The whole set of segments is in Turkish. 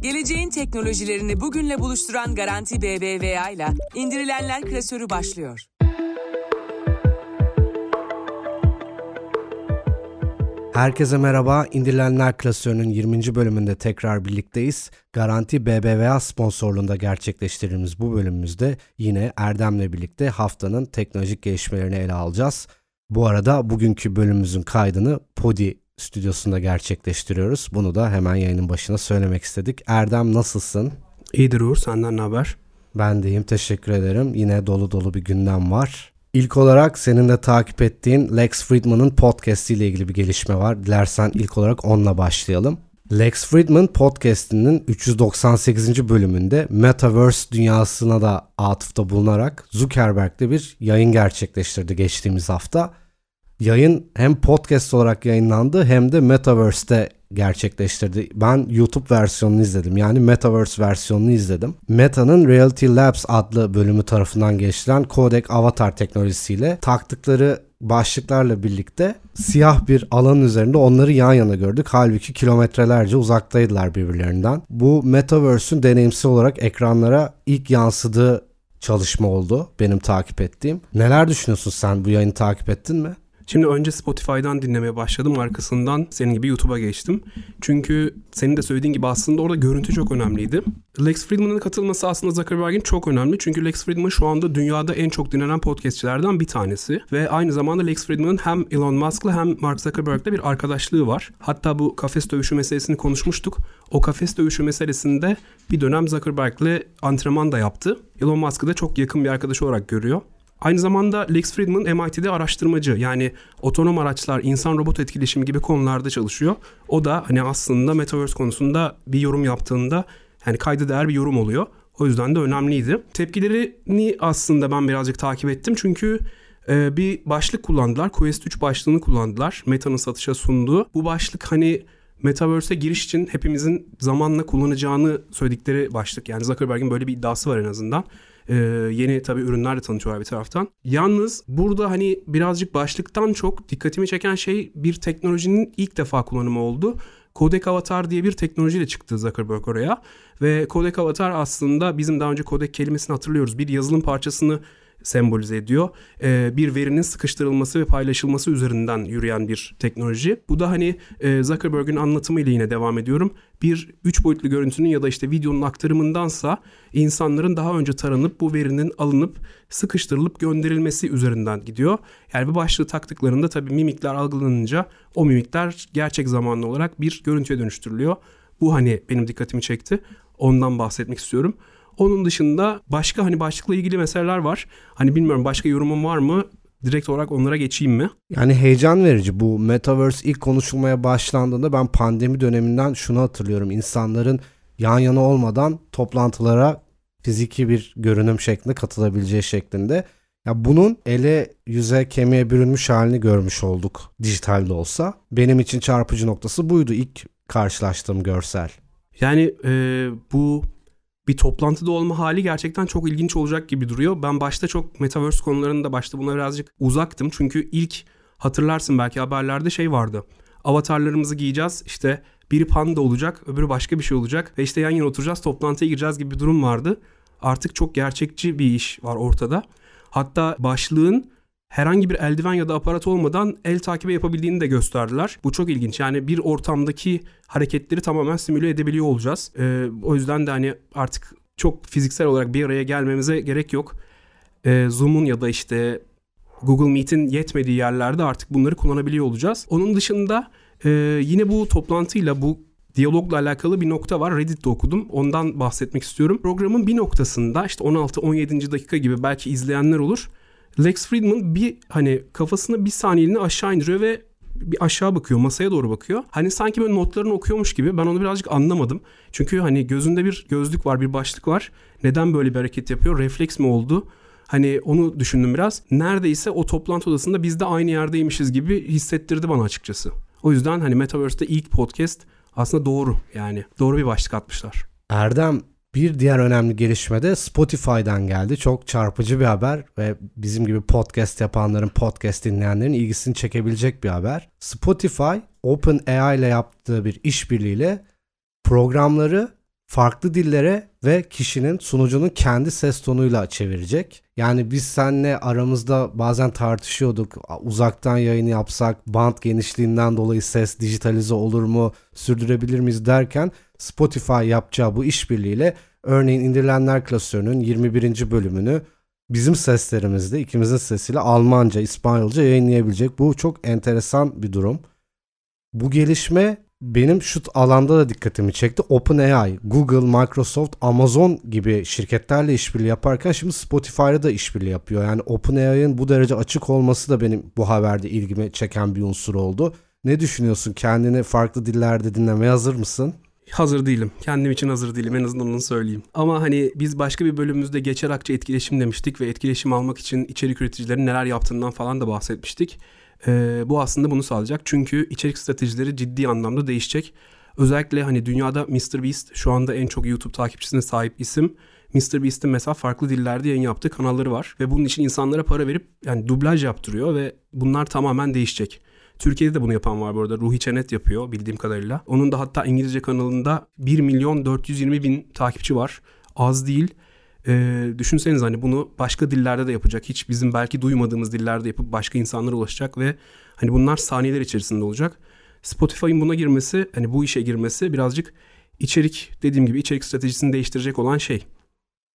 Geleceğin teknolojilerini bugünle buluşturan Garanti BBVA ile indirilenler klasörü başlıyor. Herkese merhaba. İndirilenler klasörünün 20. bölümünde tekrar birlikteyiz. Garanti BBVA sponsorluğunda gerçekleştirdiğimiz bu bölümümüzde yine Erdem'le birlikte haftanın teknolojik gelişmelerini ele alacağız. Bu arada bugünkü bölümümüzün kaydını Podi stüdyosunda gerçekleştiriyoruz. Bunu da hemen yayının başına söylemek istedik. Erdem nasılsın? İyidir Uğur, senden ne haber? Ben deyim, teşekkür ederim. Yine dolu dolu bir gündem var. İlk olarak senin de takip ettiğin Lex Friedman'ın podcast ile ilgili bir gelişme var. Dilersen ilk olarak onunla başlayalım. Lex Friedman podcast'inin 398. bölümünde Metaverse dünyasına da atıfta bulunarak Zuckerberg'le bir yayın gerçekleştirdi geçtiğimiz hafta. Yayın hem podcast olarak yayınlandı hem de Metaverse'te gerçekleştirdi. Ben YouTube versiyonunu izledim. Yani Metaverse versiyonunu izledim. Meta'nın Reality Labs adlı bölümü tarafından geliştirilen Codec Avatar teknolojisiyle taktıkları başlıklarla birlikte siyah bir alanın üzerinde onları yan yana gördük. Halbuki kilometrelerce uzaktaydılar birbirlerinden. Bu Metaverse'ün deneyimsel olarak ekranlara ilk yansıdığı çalışma oldu benim takip ettiğim. Neler düşünüyorsun sen bu yayını takip ettin mi? Şimdi önce Spotify'dan dinlemeye başladım. Arkasından senin gibi YouTube'a geçtim. Çünkü senin de söylediğin gibi aslında orada görüntü çok önemliydi. Lex Friedman'ın katılması aslında Zuckerberg'in çok önemli. Çünkü Lex Friedman şu anda dünyada en çok dinlenen podcastçilerden bir tanesi. Ve aynı zamanda Lex Friedman'ın hem Elon Musk'la hem Mark Zuckerberg'le bir arkadaşlığı var. Hatta bu kafes dövüşü meselesini konuşmuştuk. O kafes dövüşü meselesinde bir dönem Zuckerberg'le antrenman da yaptı. Elon Musk'ı da çok yakın bir arkadaş olarak görüyor. Aynı zamanda Lex Friedman MIT'de araştırmacı yani otonom araçlar, insan robot etkileşimi gibi konularda çalışıyor. O da hani aslında Metaverse konusunda bir yorum yaptığında yani kayda değer bir yorum oluyor. O yüzden de önemliydi. Tepkilerini aslında ben birazcık takip ettim çünkü e, bir başlık kullandılar. Quest 3 başlığını kullandılar. Meta'nın satışa sunduğu. Bu başlık hani Metaverse'e giriş için hepimizin zamanla kullanacağını söyledikleri başlık. Yani Zuckerberg'in böyle bir iddiası var en azından. Ee, yeni tabii ürünler de tanıtıyorlar bir taraftan. Yalnız burada hani birazcık başlıktan çok dikkatimi çeken şey bir teknolojinin ilk defa kullanımı oldu. Codec Avatar diye bir teknolojiyle çıktı Zuckerberg oraya. Ve Codec Avatar aslında bizim daha önce Codec kelimesini hatırlıyoruz. Bir yazılım parçasını sembolize ediyor. Ee, bir verinin sıkıştırılması ve paylaşılması üzerinden yürüyen bir teknoloji. Bu da hani e, Zuckerberg'in anlatımıyla yine devam ediyorum. Bir üç boyutlu görüntünün ya da işte videonun aktarımındansa insanların daha önce taranıp bu verinin alınıp sıkıştırılıp gönderilmesi üzerinden gidiyor. Yani bu başlığı taktıklarında tabii mimikler algılanınca o mimikler gerçek zamanlı olarak bir görüntüye dönüştürülüyor. Bu hani benim dikkatimi çekti. Ondan bahsetmek istiyorum. Onun dışında başka hani başlıkla ilgili meseleler var. Hani bilmiyorum başka yorumun var mı? Direkt olarak onlara geçeyim mi? Yani heyecan verici. Bu Metaverse ilk konuşulmaya başlandığında ben pandemi döneminden şunu hatırlıyorum. İnsanların yan yana olmadan toplantılara fiziki bir görünüm şeklinde katılabileceği şeklinde. Ya bunun ele, yüze, kemiğe bürünmüş halini görmüş olduk dijitalde olsa. Benim için çarpıcı noktası buydu ilk karşılaştığım görsel. Yani e, bu bir toplantıda olma hali gerçekten çok ilginç olacak gibi duruyor. Ben başta çok Metaverse konularında başta buna birazcık uzaktım. Çünkü ilk hatırlarsın belki haberlerde şey vardı. Avatarlarımızı giyeceğiz işte biri panda olacak öbürü başka bir şey olacak ve işte yan yana oturacağız toplantıya gireceğiz gibi bir durum vardı. Artık çok gerçekçi bir iş var ortada. Hatta başlığın herhangi bir eldiven ya da aparat olmadan el takibi yapabildiğini de gösterdiler. Bu çok ilginç. Yani bir ortamdaki hareketleri tamamen simüle edebiliyor olacağız. Ee, o yüzden de hani artık çok fiziksel olarak bir araya gelmemize gerek yok. Ee, Zoom'un ya da işte Google Meet'in yetmediği yerlerde artık bunları kullanabiliyor olacağız. Onun dışında e, yine bu toplantıyla bu diyalogla alakalı bir nokta var. Reddit'te okudum. Ondan bahsetmek istiyorum. Programın bir noktasında işte 16-17. dakika gibi belki izleyenler olur. Lex Friedman bir hani kafasını bir saniyeliğine aşağı indiriyor ve bir aşağı bakıyor, masaya doğru bakıyor. Hani sanki böyle notlarını okuyormuş gibi. Ben onu birazcık anlamadım. Çünkü hani gözünde bir gözlük var, bir başlık var. Neden böyle bir hareket yapıyor? Refleks mi oldu? Hani onu düşündüm biraz. Neredeyse o toplantı odasında biz de aynı yerdeymişiz gibi hissettirdi bana açıkçası. O yüzden hani Metaverse'de ilk podcast aslında doğru yani. Doğru bir başlık atmışlar. Erdem bir diğer önemli gelişme de Spotify'dan geldi. Çok çarpıcı bir haber ve bizim gibi podcast yapanların, podcast dinleyenlerin ilgisini çekebilecek bir haber. Spotify OpenAI ile yaptığı bir işbirliğiyle programları farklı dillere ve kişinin sunucunun kendi ses tonuyla çevirecek. Yani biz seninle aramızda bazen tartışıyorduk. Uzaktan yayın yapsak band genişliğinden dolayı ses dijitalize olur mu, sürdürebilir miyiz derken Spotify yapacağı bu işbirliğiyle örneğin indirilenler klasörünün 21. bölümünü bizim seslerimizde ikimizin sesiyle Almanca, İspanyolca yayınlayabilecek. Bu çok enteresan bir durum. Bu gelişme benim şu alanda da dikkatimi çekti. OpenAI, Google, Microsoft, Amazon gibi şirketlerle işbirliği yaparken şimdi Spotify'la da işbirliği yapıyor. Yani OpenAI'ın bu derece açık olması da benim bu haberde ilgimi çeken bir unsur oldu. Ne düşünüyorsun? Kendini farklı dillerde dinlemeye hazır mısın? Hazır değilim. Kendim için hazır değilim. En azından onu söyleyeyim. Ama hani biz başka bir bölümümüzde geçer akçe etkileşim demiştik ve etkileşim almak için içerik üreticilerin neler yaptığından falan da bahsetmiştik. Ee, bu aslında bunu sağlayacak. Çünkü içerik stratejileri ciddi anlamda değişecek. Özellikle hani dünyada MrBeast şu anda en çok YouTube takipçisine sahip isim. MrBeast'in mesela farklı dillerde yayın yaptığı kanalları var. Ve bunun için insanlara para verip yani dublaj yaptırıyor ve bunlar tamamen değişecek. Türkiye'de de bunu yapan var bu arada. Ruhi Çenet yapıyor bildiğim kadarıyla. Onun da hatta İngilizce kanalında 1 milyon 420 bin takipçi var. Az değil. Ee, düşünseniz hani bunu başka dillerde de yapacak. Hiç bizim belki duymadığımız dillerde yapıp başka insanlara ulaşacak ve hani bunlar saniyeler içerisinde olacak. Spotify'ın buna girmesi, hani bu işe girmesi birazcık içerik dediğim gibi içerik stratejisini değiştirecek olan şey.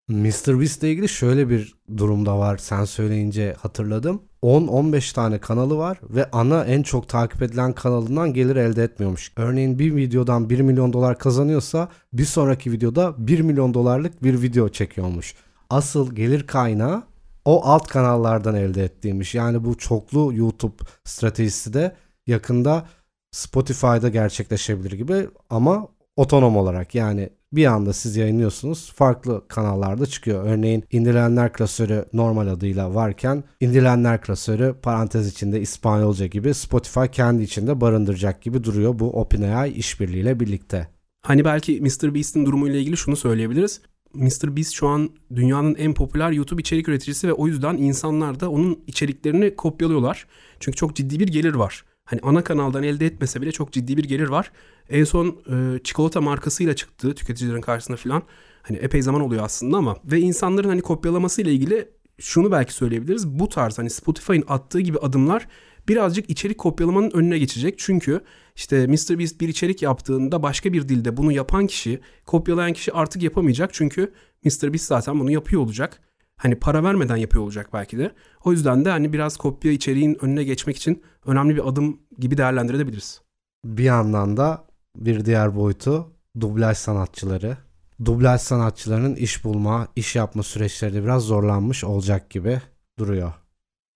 MrBeast ile ilgili şöyle bir durumda var. Sen söyleyince hatırladım. 10-15 tane kanalı var ve ana en çok takip edilen kanalından gelir elde etmiyormuş. Örneğin bir videodan 1 milyon dolar kazanıyorsa bir sonraki videoda 1 milyon dolarlık bir video çekiyormuş. Asıl gelir kaynağı o alt kanallardan elde ettiğiymiş. Yani bu çoklu YouTube stratejisi de yakında Spotify'da gerçekleşebilir gibi ama otonom olarak yani bir anda siz yayınlıyorsunuz farklı kanallarda çıkıyor. Örneğin indirilenler klasörü normal adıyla varken indirilenler klasörü parantez içinde İspanyolca gibi Spotify kendi içinde barındıracak gibi duruyor bu OpenAI işbirliğiyle birlikte. Hani belki MrBeast'in durumuyla ilgili şunu söyleyebiliriz. MrBeast şu an dünyanın en popüler YouTube içerik üreticisi ve o yüzden insanlar da onun içeriklerini kopyalıyorlar. Çünkü çok ciddi bir gelir var. Hani ana kanaldan elde etmese bile çok ciddi bir gelir var. En son e, çikolata markasıyla çıktı tüketicilerin karşısına falan. Hani epey zaman oluyor aslında ama ve insanların hani kopyalaması ile ilgili şunu belki söyleyebiliriz. Bu tarz hani Spotify'ın attığı gibi adımlar birazcık içerik kopyalamanın önüne geçecek. Çünkü işte MrBeast bir içerik yaptığında başka bir dilde bunu yapan kişi, kopyalayan kişi artık yapamayacak. Çünkü MrBeast zaten bunu yapıyor olacak. Hani para vermeden yapıyor olacak belki de. O yüzden de hani biraz kopya içeriğin önüne geçmek için önemli bir adım gibi değerlendirebiliriz. Bir yandan da bir diğer boyutu dublaj sanatçıları. Dublaj sanatçılarının iş bulma, iş yapma süreçleri biraz zorlanmış olacak gibi duruyor.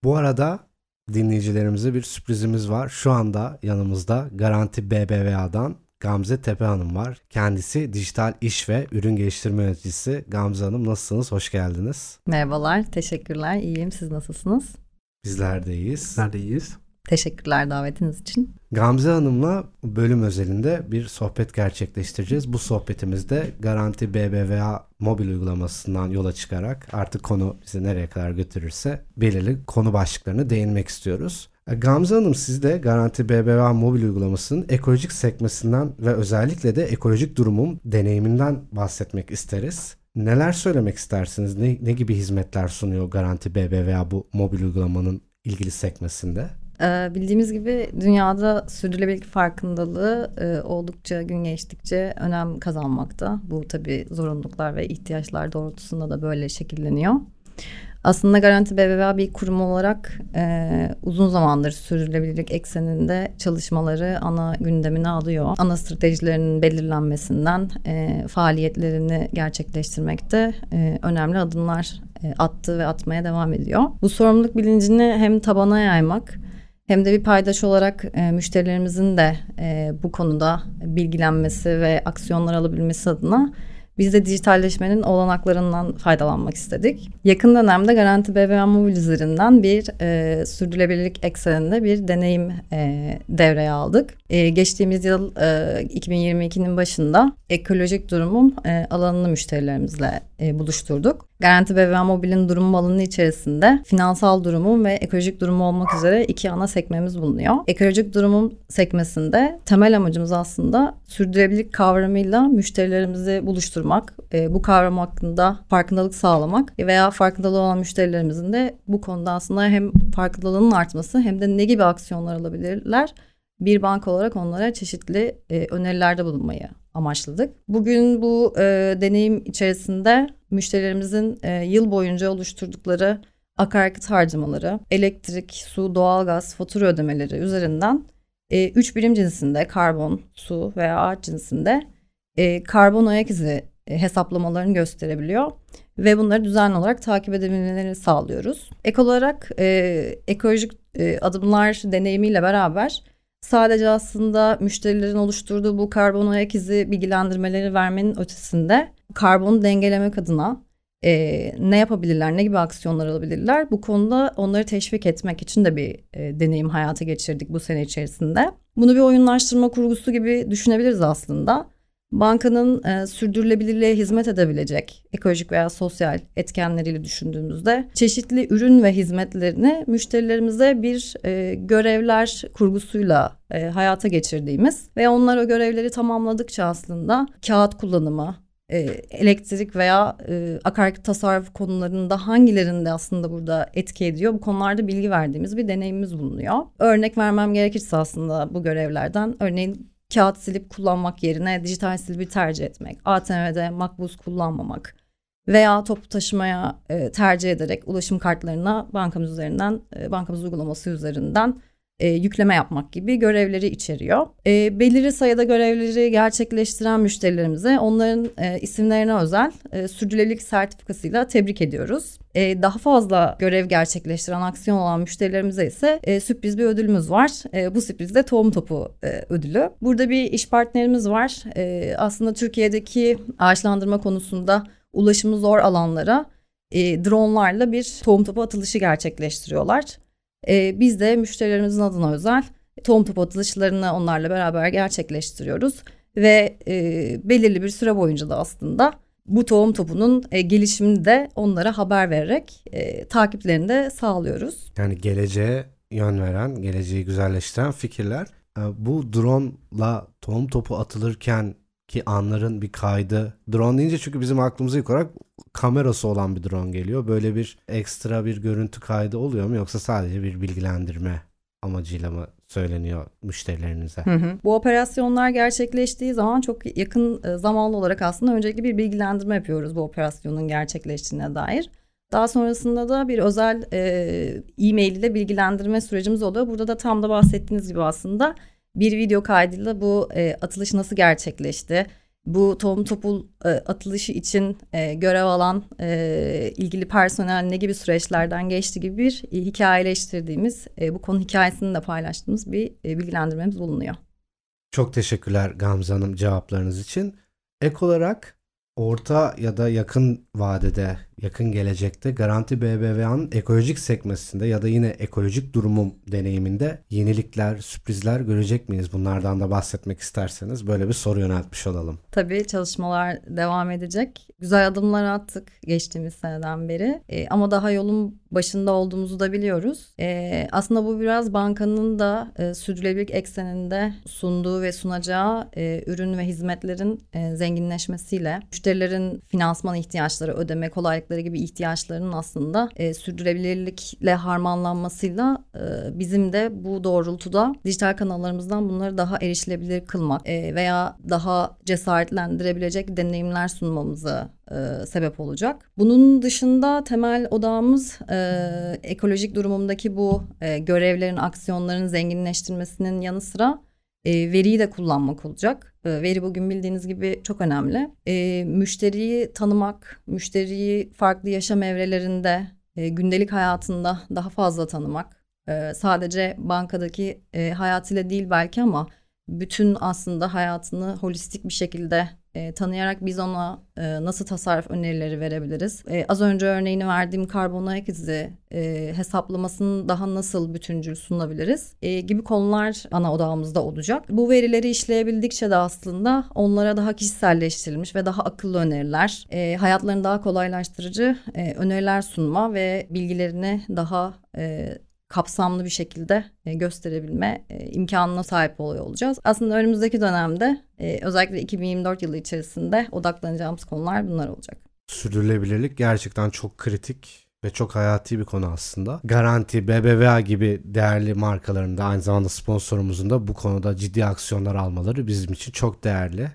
Bu arada dinleyicilerimize bir sürprizimiz var. Şu anda yanımızda Garanti BBVA'dan Gamze Tepe Hanım var. Kendisi dijital iş ve ürün geliştirme yöneticisi. Gamze Hanım nasılsınız? Hoş geldiniz. Merhabalar, teşekkürler. İyiyim. Siz nasılsınız? Bizler de iyiyiz. Neredeyiz? Teşekkürler davetiniz için. Gamze Hanım'la bölüm özelinde bir sohbet gerçekleştireceğiz. Bu sohbetimizde Garanti BBVA mobil uygulamasından yola çıkarak artık konu bizi nereye kadar götürürse belirli konu başlıklarını değinmek istiyoruz. Gamze Hanım siz de Garanti BBVA mobil uygulamasının ekolojik sekmesinden ve özellikle de ekolojik durumun deneyiminden bahsetmek isteriz. Neler söylemek istersiniz? Ne, ne gibi hizmetler sunuyor Garanti BBVA bu mobil uygulamanın ilgili sekmesinde? Ee, bildiğimiz gibi dünyada sürdürülebilirlik farkındalığı e, oldukça gün geçtikçe önem kazanmakta. Bu tabii zorunluluklar ve ihtiyaçlar doğrultusunda da böyle şekilleniyor. Aslında Garanti BBVA bir kurum olarak e, uzun zamandır sürdürülebilirlik ekseninde çalışmaları ana gündemine alıyor. Ana stratejilerinin belirlenmesinden e, faaliyetlerini gerçekleştirmekte e, önemli adımlar e, attı ve atmaya devam ediyor. Bu sorumluluk bilincini hem tabana yaymak hem de bir paydaş olarak e, müşterilerimizin de e, bu konuda bilgilenmesi ve aksiyonlar alabilmesi adına biz de dijitalleşmenin olanaklarından faydalanmak istedik. Yakın dönemde Garanti BBVA Mobil üzerinden bir e, sürdürülebilirlik ekseninde bir deneyim e, devreye aldık. E, geçtiğimiz yıl e, 2022'nin başında ekolojik durumun e, alanını müşterilerimizle e, buluşturduk. Garanti BBVA Mobil'in durum alanı içerisinde finansal durumu ve ekolojik durumu olmak üzere iki ana sekmemiz bulunuyor. Ekolojik durumun sekmesinde temel amacımız aslında sürdürülebilirlik kavramıyla müşterilerimizi buluşturmak, e, bu kavram hakkında farkındalık sağlamak veya farkındalığı olan müşterilerimizin de bu konuda aslında hem farkındalığının artması hem de ne gibi aksiyonlar alabilirler bir banka olarak onlara çeşitli e, önerilerde bulunmayı amaçladık. Bugün bu e, deneyim içerisinde müşterilerimizin e, yıl boyunca oluşturdukları akaryakıt harcamaları, elektrik, su, doğalgaz, fatura ödemeleri üzerinden e, üç birim cinsinde karbon, su veya ağaç cinsinde e, karbon ayak izi e, hesaplamalarını gösterebiliyor ve bunları düzenli olarak takip edebilmelerini sağlıyoruz. Ek olarak e, ekolojik e, adımlar deneyimiyle beraber sadece aslında müşterilerin oluşturduğu bu karbon ayak izi bilgilendirmeleri vermenin ötesinde karbonu dengelemek adına e, ne yapabilirler, ne gibi aksiyonlar alabilirler? Bu konuda onları teşvik etmek için de bir e, deneyim hayata geçirdik bu sene içerisinde. Bunu bir oyunlaştırma kurgusu gibi düşünebiliriz aslında bankanın e, sürdürülebilirliğe hizmet edebilecek ekolojik veya sosyal etkenleriyle düşündüğümüzde çeşitli ürün ve hizmetlerini müşterilerimize bir e, görevler kurgusuyla e, hayata geçirdiğimiz ve onlar o görevleri tamamladıkça aslında kağıt kullanımı, e, elektrik veya e, akaryakıt tasarruf konularında hangilerinde aslında burada etki ediyor bu konularda bilgi verdiğimiz bir deneyimimiz bulunuyor. Örnek vermem gerekirse aslında bu görevlerden örneğin kağıt silip kullanmak yerine dijital silibi tercih etmek, ATM'de makbuz kullanmamak veya toplu taşımaya e, tercih ederek ulaşım kartlarına bankamız üzerinden, e, bankamız uygulaması üzerinden e, yükleme yapmak gibi görevleri içeriyor. E, belirli sayıda görevleri gerçekleştiren müşterilerimize onların e, isimlerine özel e, sürdürülebilirlik sertifikasıyla tebrik ediyoruz. E, daha fazla görev gerçekleştiren aksiyon olan müşterilerimize ise e, sürpriz bir ödülümüz var. E, bu sürpriz de tohum topu e, ödülü. Burada bir iş partnerimiz var. E, aslında Türkiye'deki ağaçlandırma konusunda ulaşımı zor alanlara e, dronlarla bir tohum topu atılışı gerçekleştiriyorlar. E, biz de müşterilerimizin adına özel tohum topu atılışlarını onlarla beraber gerçekleştiriyoruz. Ve e, belirli bir süre boyunca da aslında bu tohum topunun e, gelişimini de onlara haber vererek e, takiplerini de sağlıyoruz. Yani geleceğe yön veren, geleceği güzelleştiren fikirler. E, bu drone'la tohum topu atılırken ki anların bir kaydı. Drone deyince çünkü bizim aklımıza ilk olarak kamerası olan bir drone geliyor. Böyle bir ekstra bir görüntü kaydı oluyor mu yoksa sadece bir bilgilendirme amacıyla mı söyleniyor müşterilerinize? Hı hı. Bu operasyonlar gerçekleştiği zaman çok yakın e, zamanlı olarak aslında öncelikle bir bilgilendirme yapıyoruz bu operasyonun gerçekleştiğine dair. Daha sonrasında da bir özel e, e-mail ile bilgilendirme sürecimiz oluyor. Burada da tam da bahsettiğiniz gibi aslında bir video kaydıyla bu e, atılış nasıl gerçekleşti? Bu tohum topul e, atılışı için e, görev alan e, ilgili personel ne gibi süreçlerden geçti gibi bir e, hikayeleştirdiğimiz, e, bu konu hikayesini de paylaştığımız bir e, bilgilendirmemiz bulunuyor. Çok teşekkürler Gamze Hanım cevaplarınız için. Ek olarak orta ya da yakın vadede, yakın gelecekte Garanti BBVA'nın ekolojik sekmesinde ya da yine ekolojik durumum deneyiminde yenilikler, sürprizler görecek miyiz? Bunlardan da bahsetmek isterseniz böyle bir soru yöneltmiş olalım. Tabii çalışmalar devam edecek. Güzel adımlar attık geçtiğimiz seneden beri. E, ama daha yolun başında olduğumuzu da biliyoruz. E, aslında bu biraz bankanın da e, sürdürülebilirlik ekseninde sunduğu ve sunacağı e, ürün ve hizmetlerin e, zenginleşmesiyle müşterilerin finansman ihtiyaçları, ödeme kolaylıkları gibi ihtiyaçlarının aslında e, sürdürülebilirlikle harmanlanmasıyla e, bizim de bu doğrultuda dijital kanallarımızdan bunları daha erişilebilir kılmak e, veya daha cesaretlendirebilecek deneyimler sunmamızı e, sebep olacak. Bunun dışında temel odağımız e, ekolojik durumundaki bu e, görevlerin, aksiyonların zenginleştirmesinin yanı sıra e, veriyi de kullanmak olacak. E, veri bugün bildiğiniz gibi çok önemli. E, müşteriyi tanımak, müşteriyi farklı yaşam evrelerinde, e, gündelik hayatında daha fazla tanımak. E, sadece bankadaki e, hayatıyla değil belki ama bütün aslında hayatını holistik bir şekilde e, tanıyarak biz ona e, nasıl tasarruf önerileri verebiliriz? E, az önce örneğini verdiğim karbon ayak izi e, hesaplamasını daha nasıl bütüncül sunabiliriz e, gibi konular ana odağımızda olacak. Bu verileri işleyebildikçe de aslında onlara daha kişiselleştirilmiş ve daha akıllı öneriler, e, hayatlarını daha kolaylaştırıcı e, öneriler sunma ve bilgilerini daha e, kapsamlı bir şekilde e, gösterebilme e, imkanına sahip oluyor olacağız. Aslında önümüzdeki dönemde e, özellikle 2024 yılı içerisinde odaklanacağımız konular bunlar olacak. Sürdürülebilirlik gerçekten çok kritik ve çok hayati bir konu aslında. Garanti, BBVA gibi değerli markaların da aynı zamanda sponsorumuzun da bu konuda ciddi aksiyonlar almaları bizim için çok değerli.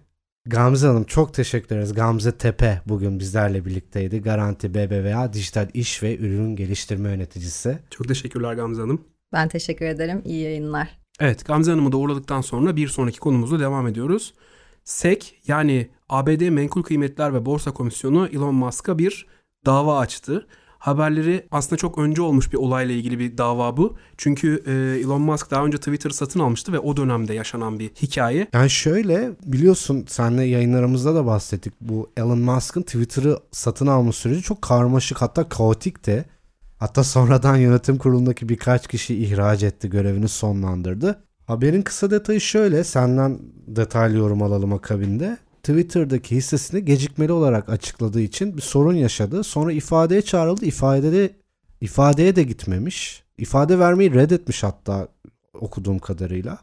Gamze Hanım çok teşekkür ederiz. Gamze Tepe bugün bizlerle birlikteydi. Garanti BBVA Dijital İş ve Ürün Geliştirme Yöneticisi. Çok teşekkürler Gamze Hanım. Ben teşekkür ederim. İyi yayınlar. Evet Gamze Hanım'ı da uğurladıktan sonra bir sonraki konumuzla devam ediyoruz. SEC yani ABD Menkul Kıymetler ve Borsa Komisyonu Elon Musk'a bir dava açtı. Haberleri aslında çok önce olmuş bir olayla ilgili bir dava bu. Çünkü e, Elon Musk daha önce Twitter'ı satın almıştı ve o dönemde yaşanan bir hikaye. Yani şöyle biliyorsun senle yayınlarımızda da bahsettik. Bu Elon Musk'ın Twitter'ı satın alma süreci çok karmaşık hatta kaotikti. Hatta sonradan yönetim kurulundaki birkaç kişi ihraç etti, görevini sonlandırdı. Haberin kısa detayı şöyle, senden detaylı yorum alalım akabinde. Twitter'daki hissesini gecikmeli olarak açıkladığı için bir sorun yaşadı. Sonra ifadeye çağrıldı. İfadede ifadeye de gitmemiş. İfade vermeyi reddetmiş hatta okuduğum kadarıyla.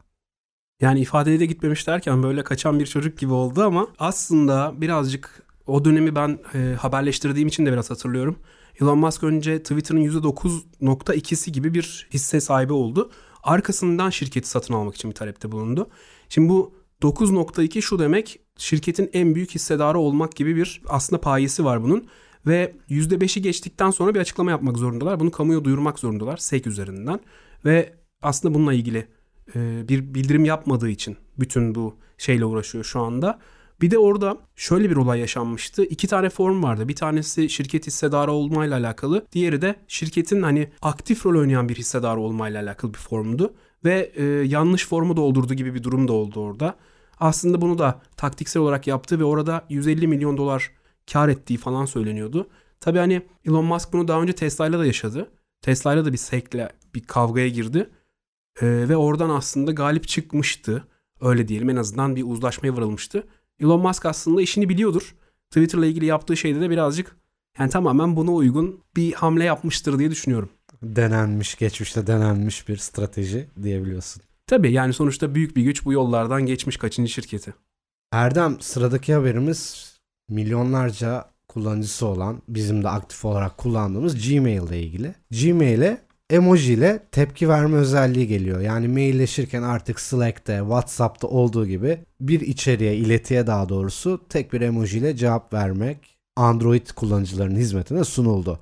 Yani ifadeye de gitmemiş derken böyle kaçan bir çocuk gibi oldu ama aslında birazcık o dönemi ben e, haberleştirdiğim için de biraz hatırlıyorum. Elon Musk önce Twitter'ın %9.2'si gibi bir hisse sahibi oldu. Arkasından şirketi satın almak için bir talepte bulundu. Şimdi bu 9.2 şu demek şirketin en büyük hissedarı olmak gibi bir aslında payesi var bunun. Ve %5'i geçtikten sonra bir açıklama yapmak zorundalar. Bunu kamuya duyurmak zorundalar SEC üzerinden. Ve aslında bununla ilgili e, bir bildirim yapmadığı için bütün bu şeyle uğraşıyor şu anda. Bir de orada şöyle bir olay yaşanmıştı. İki tane form vardı. Bir tanesi şirket hissedarı olmayla alakalı. Diğeri de şirketin hani aktif rol oynayan bir hissedar olmayla alakalı bir formdu. Ve e, yanlış formu doldurdu gibi bir durum da oldu orada. Aslında bunu da taktiksel olarak yaptı ve orada 150 milyon dolar kar ettiği falan söyleniyordu. Tabii hani Elon Musk bunu daha önce Tesla'yla da yaşadı. Tesla'yla da bir sekle bir kavgaya girdi. Ee, ve oradan aslında galip çıkmıştı. Öyle diyelim en azından bir uzlaşmaya varılmıştı. Elon Musk aslında işini biliyordur. Twitter'la ilgili yaptığı şeyde de birazcık yani tamamen buna uygun bir hamle yapmıştır diye düşünüyorum. Denenmiş, geçmişte denenmiş bir strateji diyebiliyorsun. Tabii yani sonuçta büyük bir güç bu yollardan geçmiş kaçıncı şirketi. Erdem sıradaki haberimiz milyonlarca kullanıcısı olan bizim de aktif olarak kullandığımız Gmail ile ilgili. Gmail'e emoji ile tepki verme özelliği geliyor. Yani mailleşirken artık Slack'te, WhatsApp'ta olduğu gibi bir içeriğe, iletiye daha doğrusu tek bir emoji ile cevap vermek Android kullanıcılarının hizmetine sunuldu.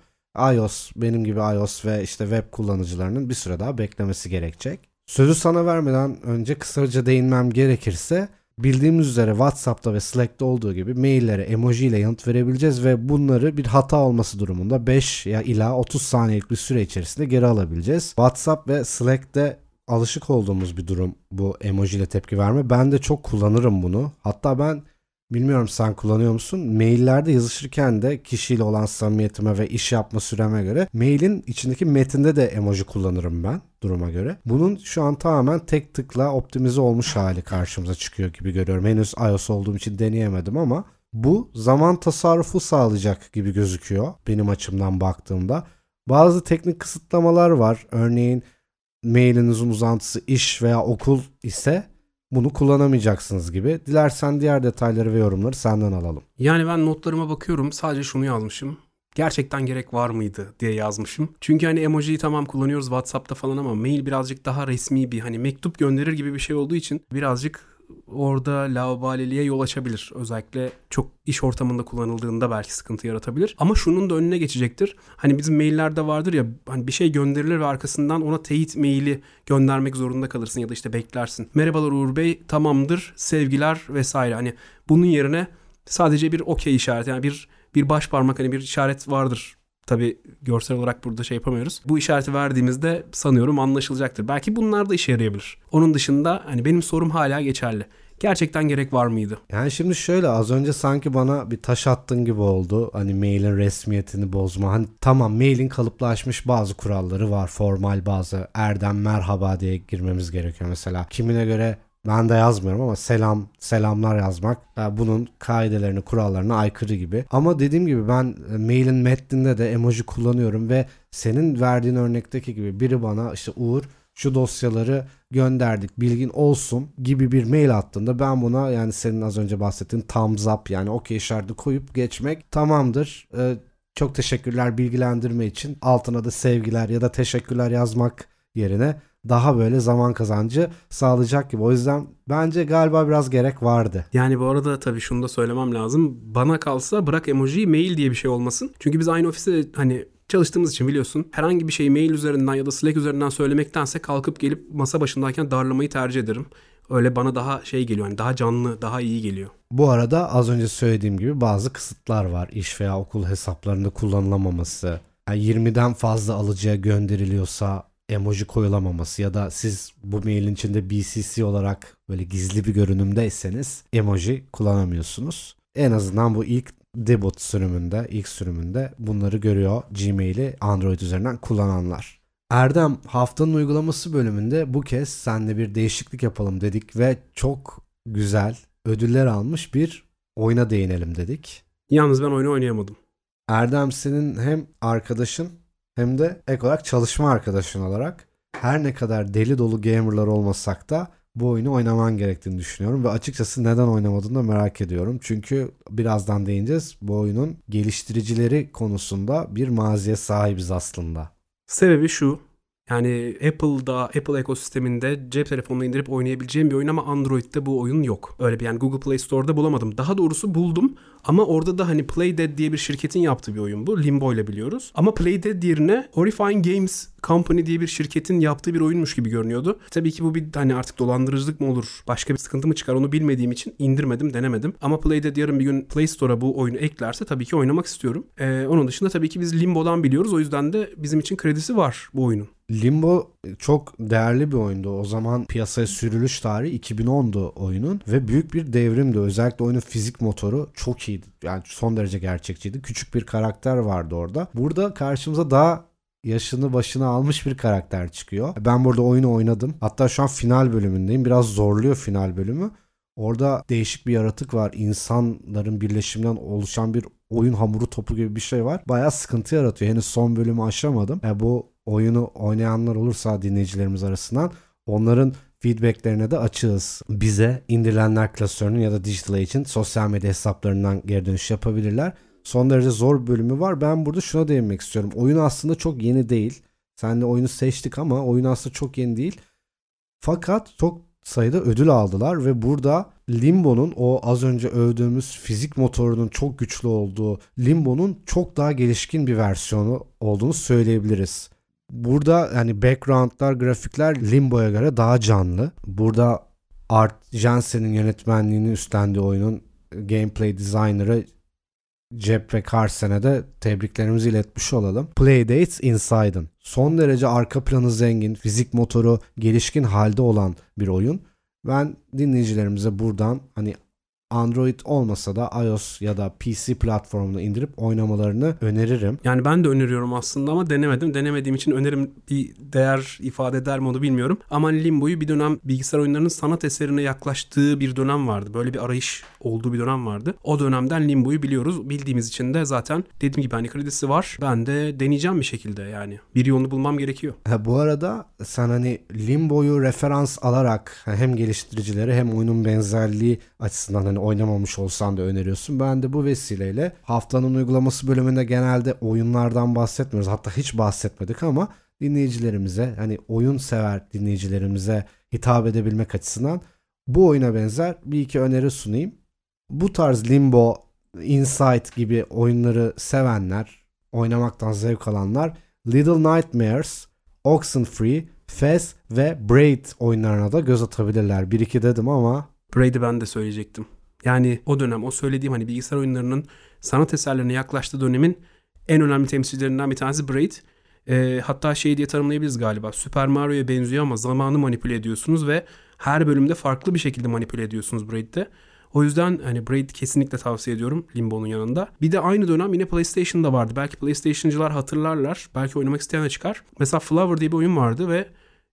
iOS, benim gibi iOS ve işte web kullanıcılarının bir süre daha beklemesi gerekecek. Sözü sana vermeden önce kısaca değinmem gerekirse bildiğimiz üzere WhatsApp'ta ve Slack'te olduğu gibi maillere emoji ile yanıt verebileceğiz ve bunları bir hata olması durumunda 5 ya ila 30 saniyelik bir süre içerisinde geri alabileceğiz. WhatsApp ve Slack'te alışık olduğumuz bir durum bu emoji ile tepki verme. Ben de çok kullanırım bunu. Hatta ben Bilmiyorum sen kullanıyor musun? Maillerde yazışırken de kişiyle olan samimiyetime ve iş yapma süreme göre mailin içindeki metinde de emoji kullanırım ben duruma göre. Bunun şu an tamamen tek tıkla optimize olmuş hali karşımıza çıkıyor gibi görüyorum. Henüz iOS olduğum için deneyemedim ama bu zaman tasarrufu sağlayacak gibi gözüküyor benim açımdan baktığımda. Bazı teknik kısıtlamalar var. Örneğin mailinizin uzantısı iş veya okul ise bunu kullanamayacaksınız gibi. Dilersen diğer detayları ve yorumları senden alalım. Yani ben notlarıma bakıyorum sadece şunu yazmışım. Gerçekten gerek var mıydı diye yazmışım. Çünkü hani emojiyi tamam kullanıyoruz WhatsApp'ta falan ama mail birazcık daha resmi bir hani mektup gönderir gibi bir şey olduğu için birazcık orada lavabaliliğe yol açabilir. Özellikle çok iş ortamında kullanıldığında belki sıkıntı yaratabilir. Ama şunun da önüne geçecektir. Hani bizim maillerde vardır ya hani bir şey gönderilir ve arkasından ona teyit maili göndermek zorunda kalırsın ya da işte beklersin. Merhabalar Uğur Bey tamamdır sevgiler vesaire. Hani bunun yerine sadece bir okey işareti yani bir bir baş parmak hani bir işaret vardır Tabi görsel olarak burada şey yapamıyoruz. Bu işareti verdiğimizde sanıyorum anlaşılacaktır. Belki bunlar da işe yarayabilir. Onun dışında hani benim sorum hala geçerli. Gerçekten gerek var mıydı? Yani şimdi şöyle az önce sanki bana bir taş attın gibi oldu. Hani mailin resmiyetini bozma. Hani tamam mailin kalıplaşmış bazı kuralları var. Formal bazı erdem merhaba diye girmemiz gerekiyor mesela. Kimine göre ben de yazmıyorum ama selam, selamlar yazmak yani bunun kaidelerine, kurallarına aykırı gibi. Ama dediğim gibi ben e, mailin metninde de emoji kullanıyorum ve senin verdiğin örnekteki gibi biri bana işte Uğur şu dosyaları gönderdik bilgin olsun gibi bir mail attığında ben buna yani senin az önce bahsettiğin thumbs up yani okey işareti koyup geçmek tamamdır. Ee, çok teşekkürler bilgilendirme için altına da sevgiler ya da teşekkürler yazmak yerine daha böyle zaman kazancı sağlayacak gibi. O yüzden bence galiba biraz gerek vardı. Yani bu arada tabii şunu da söylemem lazım. Bana kalsa bırak emoji mail diye bir şey olmasın. Çünkü biz aynı ofiste hani çalıştığımız için biliyorsun herhangi bir şeyi mail üzerinden ya da Slack üzerinden söylemektense kalkıp gelip masa başındayken darlamayı tercih ederim. Öyle bana daha şey geliyor yani daha canlı, daha iyi geliyor. Bu arada az önce söylediğim gibi bazı kısıtlar var. İş veya okul hesaplarında kullanılamaması. Yani 20'den fazla alıcıya gönderiliyorsa emoji koyulamaması ya da siz bu mailin içinde BCC olarak böyle gizli bir görünümdeyseniz emoji kullanamıyorsunuz. En azından bu ilk debut sürümünde, ilk sürümünde bunları görüyor Gmail'i Android üzerinden kullananlar. Erdem haftanın uygulaması bölümünde bu kez senle bir değişiklik yapalım dedik ve çok güzel ödüller almış bir oyuna değinelim dedik. Yalnız ben oyunu oynayamadım. Erdem senin hem arkadaşın hem de ek olarak çalışma arkadaşın olarak her ne kadar deli dolu gamerlar olmasak da bu oyunu oynaman gerektiğini düşünüyorum ve açıkçası neden oynamadığını da merak ediyorum. Çünkü birazdan değineceğiz bu oyunun geliştiricileri konusunda bir maziye sahibiz aslında. Sebebi şu. Yani Apple'da, Apple ekosisteminde cep telefonuna indirip oynayabileceğim bir oyun ama Android'de bu oyun yok. Öyle bir yani Google Play Store'da bulamadım. Daha doğrusu buldum ama orada da hani Playdead diye bir şirketin yaptığı bir oyun bu. Limbo ile biliyoruz. Ama Playdead yerine Horrifying Games Company diye bir şirketin yaptığı bir oyunmuş gibi görünüyordu. Tabii ki bu bir hani artık dolandırıcılık mı olur, başka bir sıkıntı mı çıkar onu bilmediğim için indirmedim, denemedim. Ama Playdead yarın bir gün Play Store'a bu oyunu eklerse tabii ki oynamak istiyorum. Ee, onun dışında tabii ki biz Limbo'dan biliyoruz. O yüzden de bizim için kredisi var bu oyunun. Limbo çok değerli bir oyundu. O zaman piyasaya sürülüş tarihi 2010'du oyunun ve büyük bir devrimdi. Özellikle oyunun fizik motoru çok iyiydi. Yani son derece gerçekçiydi. Küçük bir karakter vardı orada. Burada karşımıza daha yaşını başına almış bir karakter çıkıyor. Ben burada oyunu oynadım. Hatta şu an final bölümündeyim. Biraz zorluyor final bölümü. Orada değişik bir yaratık var. İnsanların birleşiminden oluşan bir oyun hamuru topu gibi bir şey var. Bayağı sıkıntı yaratıyor. Henüz son bölümü aşamadım. E bu oyunu oynayanlar olursa dinleyicilerimiz arasından onların feedbacklerine de açığız. Bize indirilenler klasörünün ya da Digital Age'in sosyal medya hesaplarından geri dönüş yapabilirler. Son derece zor bölümü var. Ben burada şuna değinmek istiyorum. Oyun aslında çok yeni değil. Sen de oyunu seçtik ama oyun aslında çok yeni değil. Fakat çok sayıda ödül aldılar ve burada Limbo'nun o az önce övdüğümüz fizik motorunun çok güçlü olduğu Limbo'nun çok daha gelişkin bir versiyonu olduğunu söyleyebiliriz. Burada yani backgroundlar, grafikler Limbo'ya göre daha canlı. Burada Art Jensen'in yönetmenliğini üstlendiği oyunun gameplay designer'ı Cep ve Carsen'e de tebriklerimizi iletmiş olalım. Playdates Inside'ın son derece arka planı zengin, fizik motoru gelişkin halde olan bir oyun. Ben dinleyicilerimize buradan hani Android olmasa da iOS ya da PC platformunu indirip oynamalarını öneririm. Yani ben de öneriyorum aslında ama denemedim. Denemediğim için önerim bir değer ifade eder mi onu bilmiyorum. Ama Limbo'yu bir dönem bilgisayar oyunlarının sanat eserine yaklaştığı bir dönem vardı. Böyle bir arayış olduğu bir dönem vardı. O dönemden Limbo'yu biliyoruz. Bildiğimiz için de zaten dediğim gibi hani kredisi var. Ben de deneyeceğim bir şekilde yani. Bir yolunu bulmam gerekiyor. Ha, bu arada sen hani Limbo'yu referans alarak hem geliştiricileri hem oyunun benzerliği açısından hani oynamamış olsan da öneriyorsun. Ben de bu vesileyle haftanın uygulaması bölümünde genelde oyunlardan bahsetmiyoruz. Hatta hiç bahsetmedik ama dinleyicilerimize hani oyun sever dinleyicilerimize hitap edebilmek açısından bu oyuna benzer bir iki öneri sunayım. Bu tarz Limbo, Insight gibi oyunları sevenler, oynamaktan zevk alanlar Little Nightmares, Oxenfree, Fez ve Braid oyunlarına da göz atabilirler. Bir iki dedim ama Braid'i ben de söyleyecektim. Yani o dönem o söylediğim hani bilgisayar oyunlarının sanat eserlerine yaklaştığı dönemin en önemli temsilcilerinden bir tanesi Braid. E, hatta şey diye tanımlayabiliriz galiba. Super Mario'ya benziyor ama zamanı manipüle ediyorsunuz ve Her bölümde farklı bir şekilde manipüle ediyorsunuz Braid'de. O yüzden hani Braid kesinlikle tavsiye ediyorum Limbo'nun yanında. Bir de aynı dönem yine PlayStation'da vardı. Belki PlayStation'cılar hatırlarlar. Belki oynamak isteyen de çıkar. Mesela Flower diye bir oyun vardı ve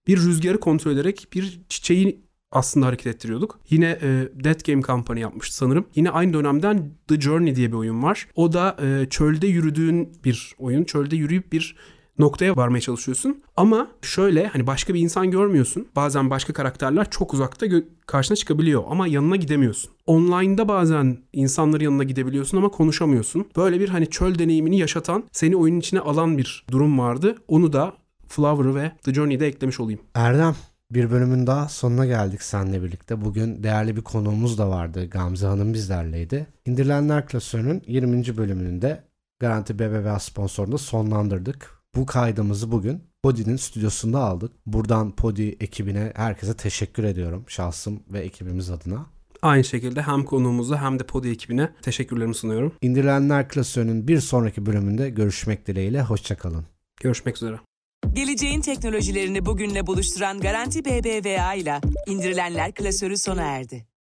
bir rüzgarı kontrol ederek bir çiçeği aslında hareket ettiriyorduk. Yine e, Dead Game Company yapmıştı sanırım. Yine aynı dönemden The Journey diye bir oyun var. O da e, çölde yürüdüğün bir oyun. Çölde yürüyüp bir noktaya varmaya çalışıyorsun. Ama şöyle hani başka bir insan görmüyorsun. Bazen başka karakterler çok uzakta gö- karşına çıkabiliyor ama yanına gidemiyorsun. Online'da bazen insanların yanına gidebiliyorsun ama konuşamıyorsun. Böyle bir hani çöl deneyimini yaşatan, seni oyunun içine alan bir durum vardı. Onu da Flower'ı ve The Journey'de eklemiş olayım. Erdem bir bölümün daha sonuna geldik seninle birlikte. Bugün değerli bir konuğumuz da vardı. Gamze Hanım bizlerleydi. İndirilenler klasörünün 20. bölümünün de Garanti BBVA sponsorunda sonlandırdık. Bu kaydımızı bugün Podi'nin stüdyosunda aldık. Buradan Podi ekibine herkese teşekkür ediyorum şahsım ve ekibimiz adına. Aynı şekilde hem konuğumuza hem de Podi ekibine teşekkürlerimi sunuyorum. İndirilenler klasörünün bir sonraki bölümünde görüşmek dileğiyle. Hoşçakalın. Görüşmek üzere. Geleceğin teknolojilerini bugünle buluşturan Garanti BBVA ile indirilenler klasörü sona erdi.